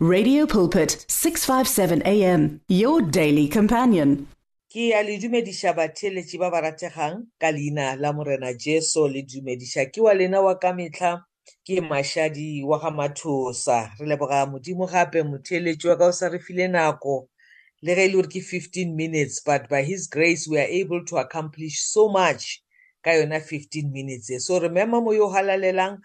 Radio Pulpit 657 AM your daily companion. ke a le dumediša batheletši ba ba rategang ka leina la morena jesu le dumediša ke wa lena wa ka metlha ke mašadi wa ga mathosa. Re leboga modimo gape motheletši wa ka o sa re file nako. Le ge e le gore ke 15 minutes but by his grace we are able to accomplish so much ka yona 15 minutes. So remember mo yo halalelang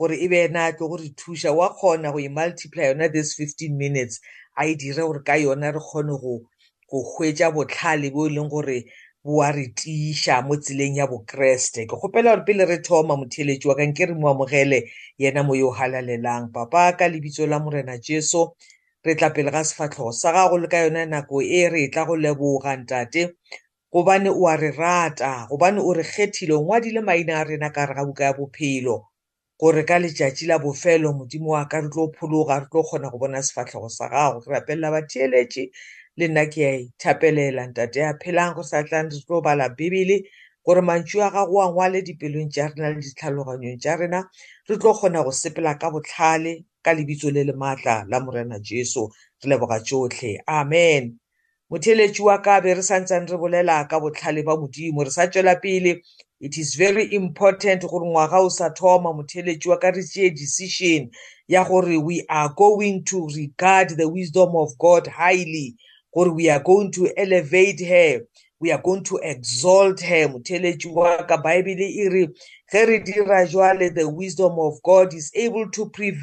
gore e be ena a tlo go re thuša wa kgona go e-multiply yona this 15 minutes a e dire gore ka yona re kgone go go hwetša botlhale bo e leng gore bo a re tiiša mo tseleng ya bokreste. Ke kgopela gore pele re thoma motheletši wa kanke re mo amogele yena mo yo halalelang. Papa ka lebitso la morena jesu re tla pele ga sefatlhogo sa gago le ka yona nako e re tla go leboga ntate gobane o a re rata gobane o re kgethile o ngwadile maina a rena ka re ga buka ya bophelo. Gore ka letšatši la bofelo modimo wa ka re tlo phologa re tlo kgona go bona sefatlhego sa gago. Ke rapelela batheeletše le nna ke a ithapelela. Ntate a phelang go sa tlang re tlo bala bebele gore mantšu a gago a ngwale dipelong tša rena le ditlhaloganyong tša rena re tlo kgona go sepela ka botlhale ka lebitso le le maatla la morena jesu. Re leboga tšotlhe amen. Motheletši wa ka be re santsane re bolela ka botlhale ba modimo. Re sa tšwela pele it is very important gore ngwaga o sa thoma motheletši wa ka re tšee decision ya gore we are going to regard the wisdom of god highly. Gore we are going to elevate her. We are going to exalt her. Motheletši wa ka baebele e re ge re dira jwale the wisdom of god is able to, pre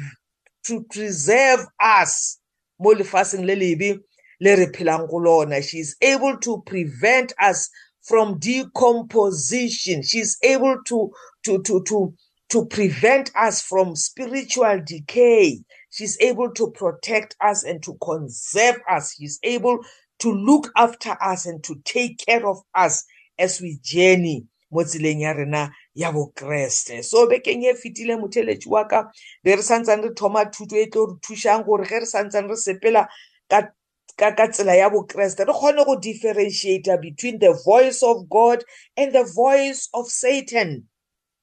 to preserve us mo lefaseng le lebe le re phelang go lona. She is able to prevent us from decomposition. She's able to, to, to, to, to prevent us from spiritual decay. She's able to protect us and to conserve us. She's able to look after us and to take care of us as we journey mo tseleng ya rena ya bokreste so bekeng e fetile motheletši wa ka be re santsane re thoma thuto e tlo re thušang gore ge re santsane re sepela ka ka ka tsela ya bokreste re kgone go differentiate between the voice of god and the voice of satan.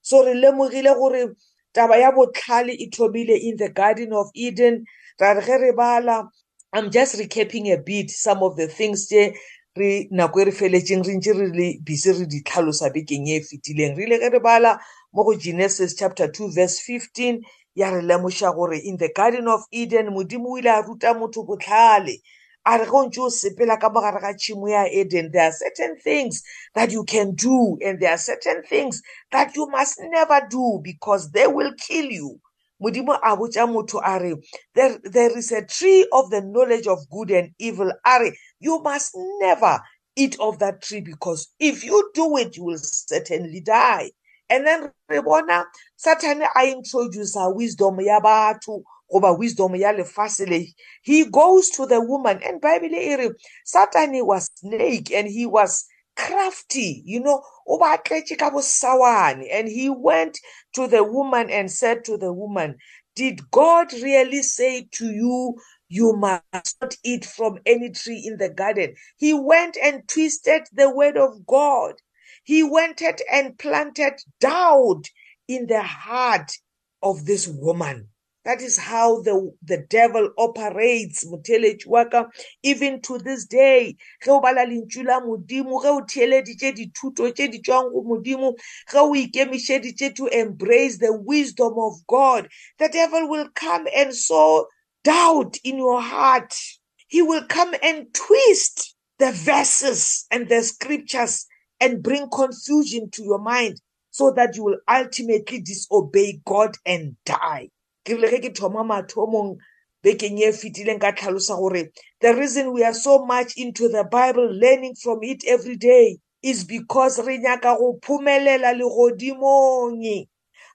So re lemogile gore taba ya botlhale e thomile in the garden of eden. Ra re ge re bala i'm just recapping a bit some of the things tše re nako e re feletšeng re ntše re le busy re di tlhalosa bekeng e e fetileng. Re ile ge re bala mo go genesis chapter 2 verse 15 ya re lemoša gore in the garden of eden modimo o ile a ruta motho botlhale. A re go ntse o sepela ka mogare ga tšhimo ya eden. There are certain things that you can do and there are certain things that you must never do because they will kill you. Modimo a botša motho a re there, there is a tree of the knowledge of good and evil. A re you must never eat of that tree because if you do it you will certainly die. And then re bona satan a introducer wisdom ya batho. Goba wisdom ya lefase le he goes to the woman. And bible e re satan was snake and he was crafty you know. O ba tletše ka bosawane. And he went to the woman and said to the woman did god really say to you you must not eat from any tree in the garden? He went and twisted the word of god. He went and planted doubt in the heart of this woman. That is how the, the devil operates motheletši wa ka. Even to this day ge o bala lentšu la modimo ge o theeleditše dithuto tše di tšwang go modimo ge o ikemišeditše to embrace the wisdom of god the devil will come and sow doubt in your heart. He will come and twist the verses and the scriptures and bring confusion to your mind so that you will ultimately disobey god and die. Ke rile ge ke thoma mathomong bekeng e fetileng ka tlhalosa gore the reason we are so much into the bible learning from it every day is because re nyaka go phumelela legodimong.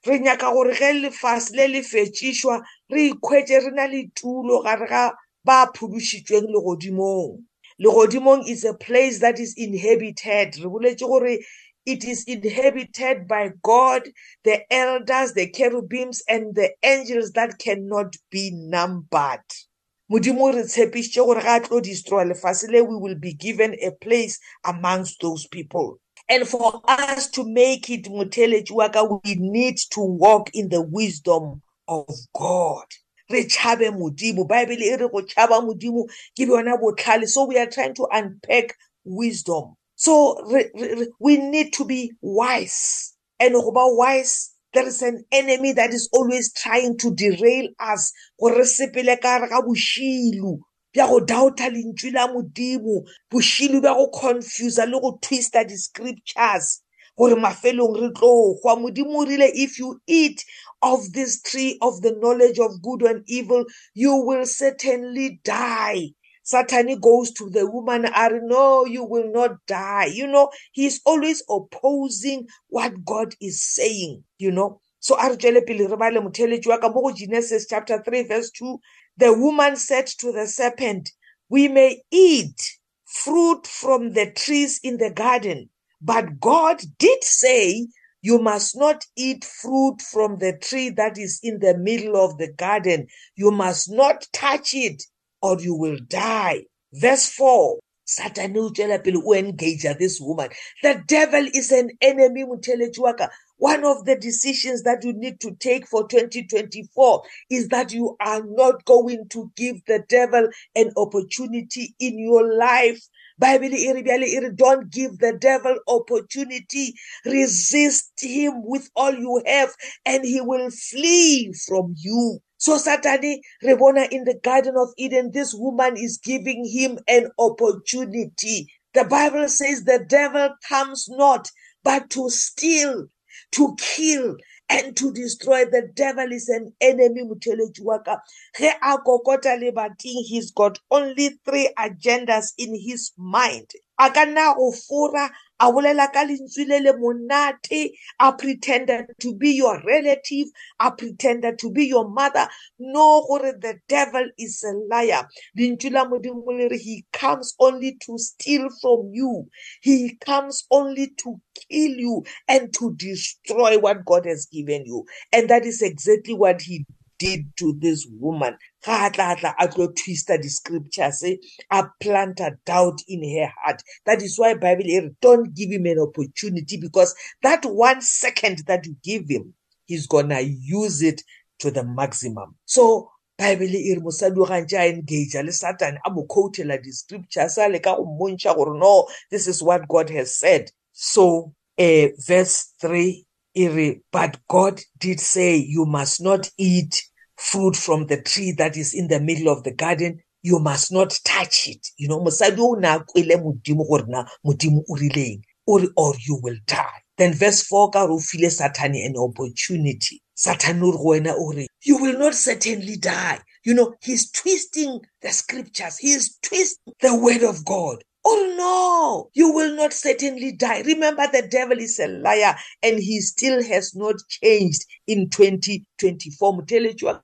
Re nyaka gore ge lefase le le fetšišwa re ikhwetše re na le tulo gare ga ba phudušitšweng legodimong. Legodimong is a place that is inhabited. Re boletše gore it is inhabited by God, the elders, the cherubims, and the angels that cannot be numbered. modimo re tshepišitše gore ga a tlo destroy lefase le we will be given a place amongst those people. And for us to make it motheletši wa ka we need to walk in the wisdom of god. Re tšhabe modimo bible e re go tšhaba modimo ke bjona botlhale. So we are trying to unpack wisdom. So re, re, we need to be wise. And ba wise there is an enemy that is always trying to derail us. Gore sepele ka re ga bošilu bja go doubta lentswe la modimo bošilu bja go confusa le go twista di-scriptures. Gore mafelong re tlo gwa modimo rile if you eat of this tree of the knowledge of good and evil you will certainly die. Satan goes to the woman and no, you will not die. You know, he's always opposing what God is saying, you know. So Genesis chapter 3 verse 2, the woman said to the serpent, we may eat fruit from the trees in the garden, but God did say, you must not eat fruit from the tree that is in the middle of the garden. You must not touch it or you will die. Verse 4. Satan o engage this woman. The devil is an enemy One of the decisions that you need to take for 2024 is that you are not going to give the devil an opportunity in your life. Bible don't give the devil opportunity. Resist him with all you have and he will flee from you. So Saturday, Rebona in the Garden of Eden, this woman is giving him an opportunity. The Bible says the devil comes not but to steal, to kill, and to destroy. The devil is an enemy, Mutelejuaka. He's got only three agendas in his mind. Akana ofura a bolela ka lentswe le le monate a pretended to be your relative a pretended to be your mother. No gore the devil is a liar. Lentswe la modimo le re he comes only to steal from you. He comes only to kill you and to destroy what god has given you. And that is exactly what he did to this woman. Ga a tla tla a tlo twista di-scriptures a planta doubt in her heart. That is why bible e re don't give him an opportunity because that one second that you give him he's gonna use it to the maximum. So bible e re mosadi o gantse a engage le satan a mo quotela di-scriptures a leka go mmontšha gore no this is what god has said. So uh, verse 3 but God did say, You must not eat fruit from the tree that is in the middle of the garden you must not touch it. You know mosadi o ne a kwele modimo gore na modimo o rileng o re or you will die. Then verse 4 ka re o file satane an opportunity. Satane o re go wena o re you will not certainly die. You know he's twisting the scriptures. He is twisting the word of god. Oh no, you will not certainly die. Remember, the devil is a liar and he still has not changed in 2024.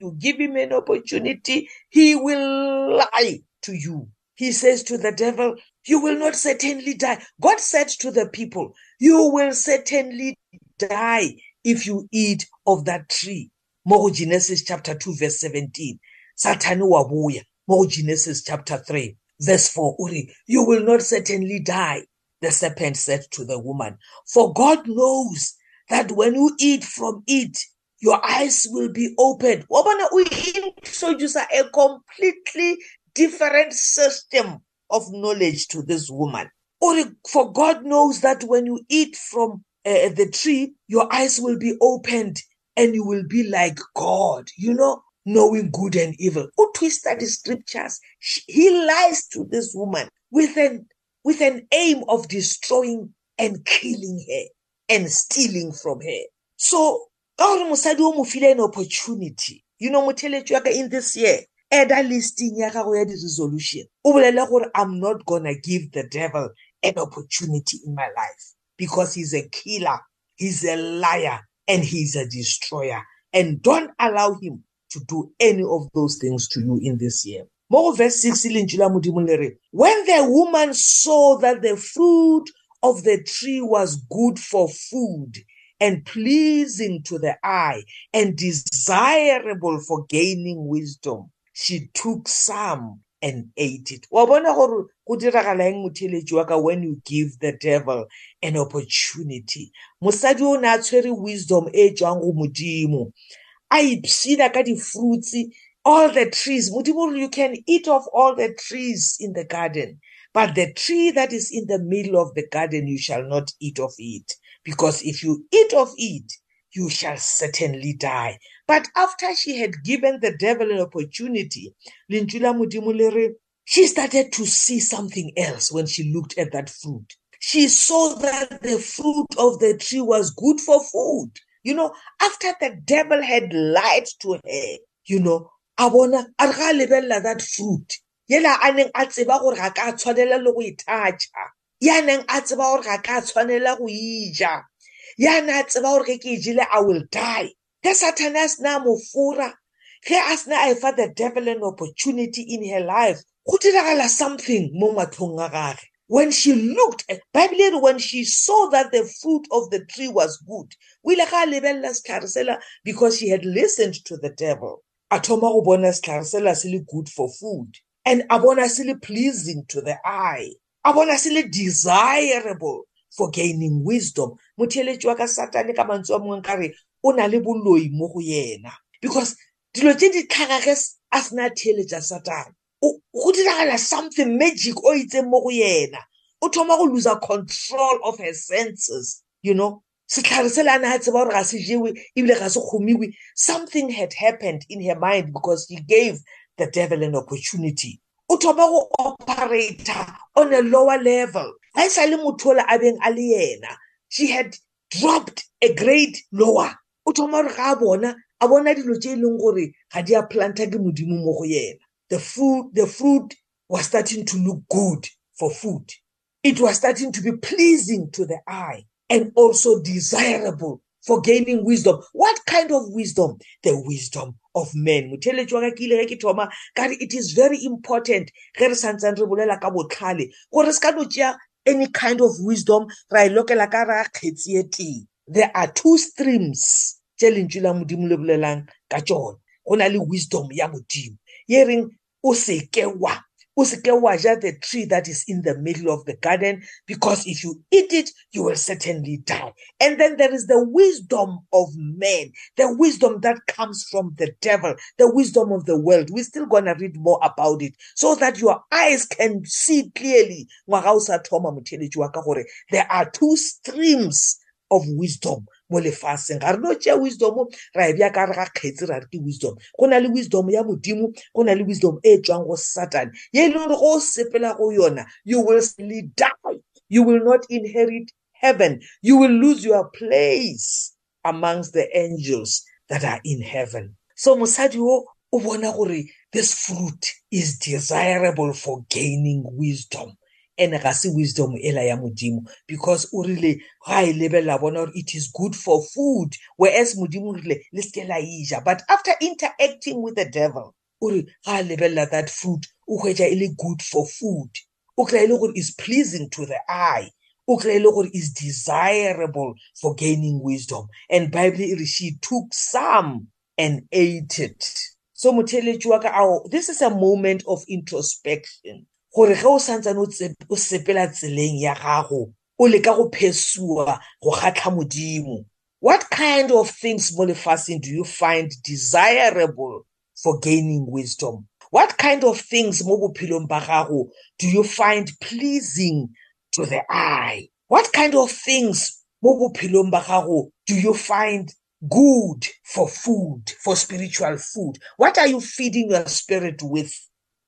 You give him an opportunity, he will lie to you. He says to the devil, You will not certainly die. God said to the people, You will certainly die if you eat of that tree. More Genesis chapter 2, verse 17. Satan wabuya. More Genesis chapter 3 Verse 4, Uri, you will not certainly die, the serpent said to the woman, for God knows that when you eat from it, your eyes will be opened. We introduce a completely different system of knowledge to this woman. Uri, for God knows that when you eat from uh, the tree, your eyes will be opened and you will be like God. You know, knowing good and evil. Who twisted the scriptures? He lies to this woman with an with an aim of destroying and killing her and stealing from her. So God mosadi o mo file an opportunity. You know motheletsi wa ka in this year eda listing ya gago ya di-resolution o bolele gore i'm not gonna give the devil an opportunity in my life because he's a killer he's a liar and he's a destroyer and don't allow him to do any of those things to you in this year. More verse 6 When the woman saw that the fruit of the tree was good for food and pleasing to the eye and desirable for gaining wisdom, she took some and ate it. when you give the devil an opportunity. Mosadi o ne a tshwere wisdom e tswang go modimo a ipshina ka di-fruits all the trees. You can eat of all the trees in the garden, but the tree that is in the middle of the garden, you shall not eat of it. Because if you eat of it, you shall certainly die. But after she had given the devil an opportunity, she started to see something else when she looked at that fruit. She saw that the fruit of the tree was good for food. You know, after the devil had lied to her, you know, a bona a re ga lebella that fruit. Yela a neng a tseba gore ga ka tshwanela le go ithatša ya neng a tseba gore ga ka tshwanela go ija. Ya na tseba gore ge ke jele i will die. Ge satan a sena mofora ge a sena a efa the devil an opportunity in her life go diragala something mo matlhong a gage. When she looked at bible when she saw that the fruit of the tree was good o ile ga a lebelela setlhare sela because she had listened to the devil. A thoma go bona setlhare sela se le good for food and a bona se le pleasing to the eye. A bona se le desirable for gaining wisdom. Motheletši wa ka satane ka mantswe a mongwe kare o na le boloi mo go yena. Because dilo tše di tlhaga ge a sena theeletša satane go diragala something magic o itseng mo go yena. O thoma go loser control of her senses you know? Setlhare se le a ne a tseba gore ga se jewe ebile ga se kgomiwe. Something had happened in her mind because he gave the devil an opportunity. O thoma go operator on a lower level. Ga e sa le motho ola a beng a le yena she had dropped a grade lower. O thoma gore ga a bona a bona dilo tse e leng gore ga di a planta ke modimo mo go yena. The food the fruit was starting to look good for food it was starting to be pleasing to the eye and also desirable for gaining wisdom. What kind of wisdom? The wisdom of men. It is very important any kind of wisdom there are two streams tse lentswe la modimo le bolelang ka tsone go na le wisdom ya modimo ye reng o seke wa the tree that is in the middle of the garden, because if you eat it, you will certainly die. And then there is the wisdom of men, the wisdom that comes from the devil, the wisdom of the world. We're still going to read more about it so that your eyes can see clearly. There are two streams of wisdom mo lefatsheng ga re no tšea wisdom ra e bja ka re ga kgetsi ra re ke wisdom. Go na le wisdom ya modimo go na le wisdom e tswang go satane ye e leng gore go o sepela go yona you will die you will not inherit heaven you will lose your place amongst the angels that are in heaven. So mosadi o o bona gore this fruit is desirable for gaining wisdom. Ene ga se wisdom ela ya modimo because o rile ga e lebelela bona gore it is good for food. Whereas modimo o rile le seke la ija but after interacting with the devil o re ga a lebelela that fruit o hwetša e le good for food. O kry-a e le gore is pleasing to the eye. O kry-a e le gore is desirable for gaining wisdom. And bible e re she took some and ate it. So motheletši wa ka ao this is a moment of introspection. Gore ge o santsane o sepela tseleng ya gago o leka go phesua go kgatlha modimo. What kind of things mo lefatsheng do you find desirable for gaining wisdom? What kind of things mo bophelong ba gago do you find pleasing to the eye? What kind of things mo bophelong ba gago do you find good for food for spiritual food? What are you feeding your spirit with?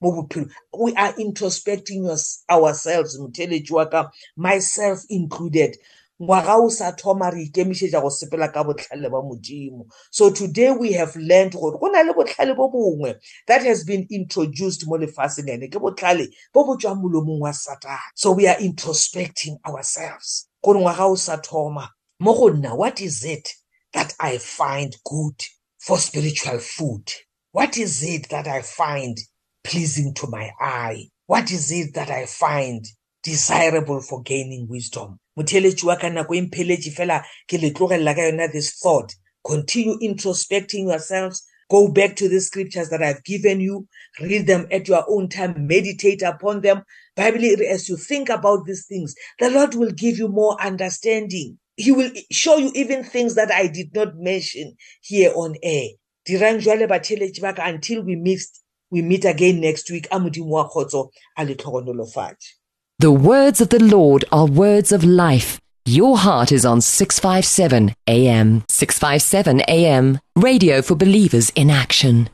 We are introspecting ourselves motheletši wa ka myself included. Ngwaga o sa thoma re ikemišetša go sepela ka botlhale ba modimo. So today we have learned gore go na le botlhale bo bongwe that has been introduced mo lefatsheng ene. Ke botlhale bo bo tswang molomong wa satane so we are introspecting ourselves. Gore ngwaga o sa thoma mo go nna what is it that i find good for spiritual food? What is it that i find pleasing to my eye? What is it that I find desirable for gaining wisdom? motheletši wa ka nako e mpheletše fela ke le tlogelela ka yona this thought. Continue introspecting yourselves. Go back to the scriptures that i've given you. Read them at your own time. Meditate upon them. Bible as you think about these things the lord will give you more understanding. He will show you even things that i did not mention here on air. Dirang jwale batheletši ba ka until we meet, we meet again next week a modimo wa kgotso a le tlhogonolofatše The words of the Lord are words of life. Your heart is on 657 AM. 657 AM. Radio for believers in action.